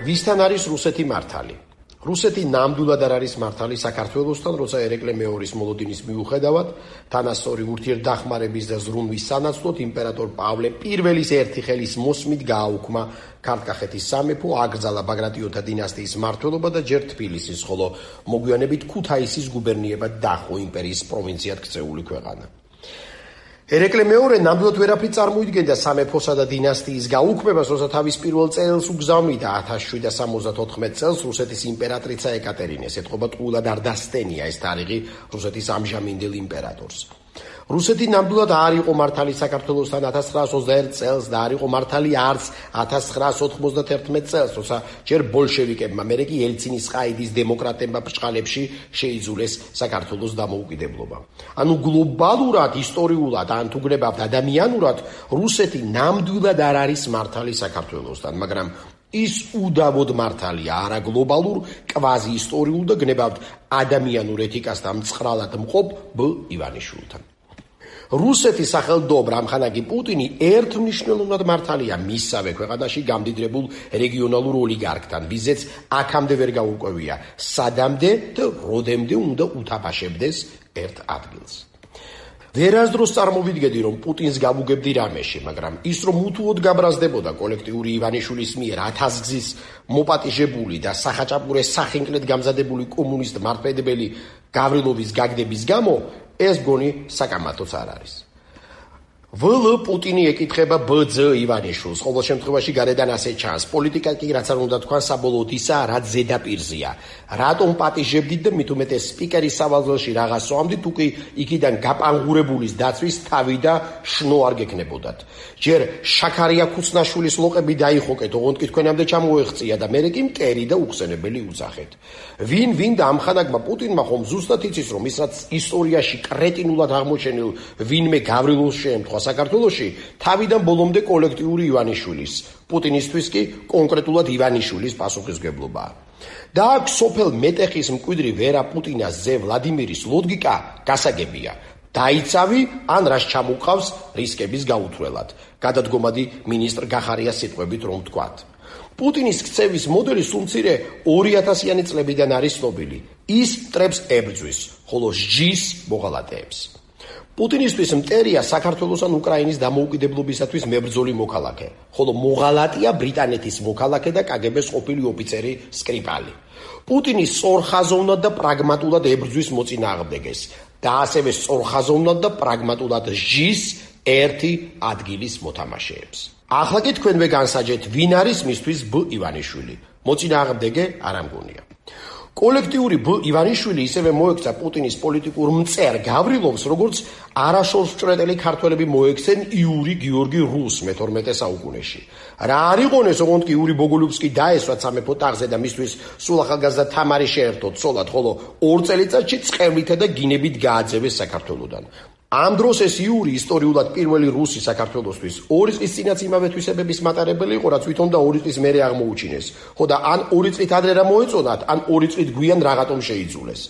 ვისთან არის რუსეთი მართალი? რუსეთი ნამდვილად არ არის მართალი საქართველოსთან, როცა ერეკლე მეორის მოლოდინის მიუხედავად, თანასწორი ურთიერთდახმარების და ზრუნვის სანაცვლოდ იმპერატორ პავლე პირველის ერთი ხელის მოსმით გააუქმა ქართკახეთის სამეფო, აკრძალა ბაგრატიოთა დინასტიის მმართველობა და ჯერ თბილისის, ხოლო მოგვიანებით ქუთაისის გუბერნიებად დახვო იმპერიის პროვინციად ქცეული ქვეყანა. ერეკლე მეორე ნამდვილად ვერაფრით წარმოიდგენდა სამეფოსა და დინასტიის გაუქმებას, როცა თავის პირველ წელს უგზავნიდა 1774 წელს რუსეთის იმპერატრიცა ეკატერინეს. ეთყობა ტყუილად არ დასტენია ეს თარიღი რუსეთის ამჟამინდელ იმპერატორს. რუსეთი ნამდვილად არ იყო მართალი საქართველოსთან 1921 წელს და არ იყო მართალი არც 1991 წელს, როცა ჯერ ბოლშევიკებმა, მერე კი ელცინის ყაიდის დემოკრატებმა ბრჭყალებში შეიძულეს საქართველოს დამოუკიდებლობა. ანუ გლობალურად, ისტორიულად, ან თუ გრებავთ ადამიანურად, რუსეთი ნამდვილად არ არის მართალი საქართველოსთან, მაგრამ ის უდავოდ მართალია არა გლობალურ, კვაზი ისტორიულ და გნებავთ ადამიანურ ეთიკასთან მწრალად მყოფ ბ ივანიშვილთან. რუსეთის სახელმწიფო ამხანაგი პუტინი ერთმნიშვნელოვნად მართალია მისავე ქვეყანაში გამდიდრებულ რეგიონალურ ოლიგარქთან, ვიზეც აქამდე ვერ გაურკვევია, სადამდე და როდემდე უნდა უთაფაშებდეს ერთ ადგილს. ვერასდროს წარმოვიდგედი რომ პუტინს გამუგებდი რამეში, მაგრამ ის რომ უთუოდ გაბრაზდებოდა კოლექტიური ივანიშვილის მიერ 1000 გზის მოპატიჟებული და სახაჭაპურე სახინკლეთ გამზადებული კომუნისტ მართლმადიდებელი გავრილოვის გაგდების გამო ეს გონი საკამათოც არ არის. ვლ პუტინი ეკითხება ბძ ივანიშვილს, ყოველ შემთხვევაში გარედან ასე ჩანს. პოლიტიკა კი რაც არ უნდა თქვა საბოლოოდ ისა, რაც ზედაპირზეა. რატომ პატიჟებდით და მით უმეტეს სპიკერის სავალზოში რაღაც სვამდით, თუ კი იქიდან გაპანგურებულის დაცვის თავი და შნო არ გეკნებოდათ. ჯერ შაქარია ქუცნაშვილის ლოყები დაიხოკეთ, ოღონდ კი თქვენამდე ჩამოეღწია და მერე კი მტერი და უხსენებელი უძახეთ. ვინ ვინ და ამხანაგმა პუტინმა ხომ ზუსტად იცის რომ ის რაც ისტორიაში კრეტინულად აღმოჩენილ ვინმე გავრილოს შეემთხვა საქართველოსი თავიდან ბოლომდე კოლექტიური ივანიშვილის პუტინისთვის კი კონკრეტულად ივანიშვილის პასუხისგებლობაა და აქ სოფელ მეტეხის მკვიდრი ვერა პუტინას ზე ვლადიმირის ლოგიკა გასაგებია. დაიცავი ან რას ჩამოყავს რისკების გაუთვლელად. გადადგომადი მინისტრ გახარიას სიტყვებით რომ ვთქვათ. პუტინის ქცევის მოდელი სულცირე 2000-იანი წლებიდან არის ცნობილი. ის ტრებს ებრძვის ხოლო ჟის მოღალატეებს პუტინისტვის მტერია საქართველოს ან უკრაინის დამოუკიდებლობისათვის მებრძოლი მოქალაქე, ხოლო მოღალატია ბრიტანეთის მოქალაქე და კგბ-ს ყოფილი ოფიცერი სკრიპალი. პუტინი სწორხაზოვნად და პრაგმატულად ებრძვის მოწინააღმდეგეს და ასევე სწორხაზოვნად და პრაგმატულად ჟის ერთი ადგილის მოთამაშეებს. ახლა კი თქვენვე განსაჯეთ, ვინ არის მისთვის ბ ივანიშვილი? მოწინააღმდეგე არ ამგონია. კოლექტიური ივანიშვილი ისევე მოექცა პუტინის პოლიტიკურ მწერ გავრილოვს, როგორც არაშორს ჭრეტელი ქართველები მოექცენ იური გიორგი რუს მე-12 საუკუნეში. რა არიყონეს, ოღონდ კი იური ბოგოლუბსკი დაესვა სამეფო ტახტზე და მისთვის სულ ახალგაზრდა თამარი შეერთო ცოლად, ხოლო ორ წელიწადში წყევლითა და გინებით გააძევეს საქართველოსდან. ამ დროს ეს იური ისტორიულად პირველი რუსი საქართველოსთვის ორი წლის წინაც იმავე თვისებების მატარებელი იყო, რაც თვითონ და ორი წლის მერე აღმოუჩინეს. ხო და ან ორი წლით ადრე რა მოეწონათ, ან ორი წლით გვიან რაღაცომ შეიძულეს.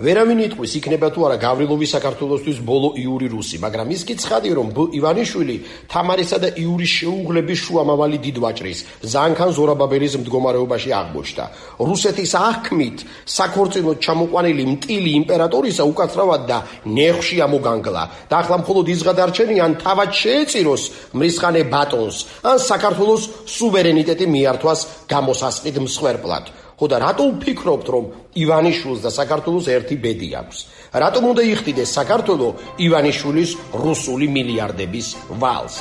ვერავინ იტყვის იქნება თუ არა გავრილოვი საქართველოსთვის ბოლო იური რუსი, მაგრამ ის კი ცხადია რომ ივანიშვილი თამარისა და იურის შეუღლების შუამავალი დიდვაჭრის ზანქან ზორაბაბელის მდგომარეობაში აღმოჩნდა. რუსეთის აღქმით საქორწინო ჩამოყვანილი მტილი იმპერატორისა უკაცრავად და ნეხში ამოგანგლა და ახლა მხოლოდ ის გადარჩენიან თავად შეეწიროს მრისხანე ბატონს ან საქართველოს სუვერენიტეტი მიართვას გამოსასყიდ მსხვერპლად. ხო და რატო ვფიქრობთ რომ ივანიშვილს და საქართველოს ერთი ბედი აქვს? რატომ უნდა იხდიდეს საქართველო ივანიშვილის რუსული მილიარდების ვალს?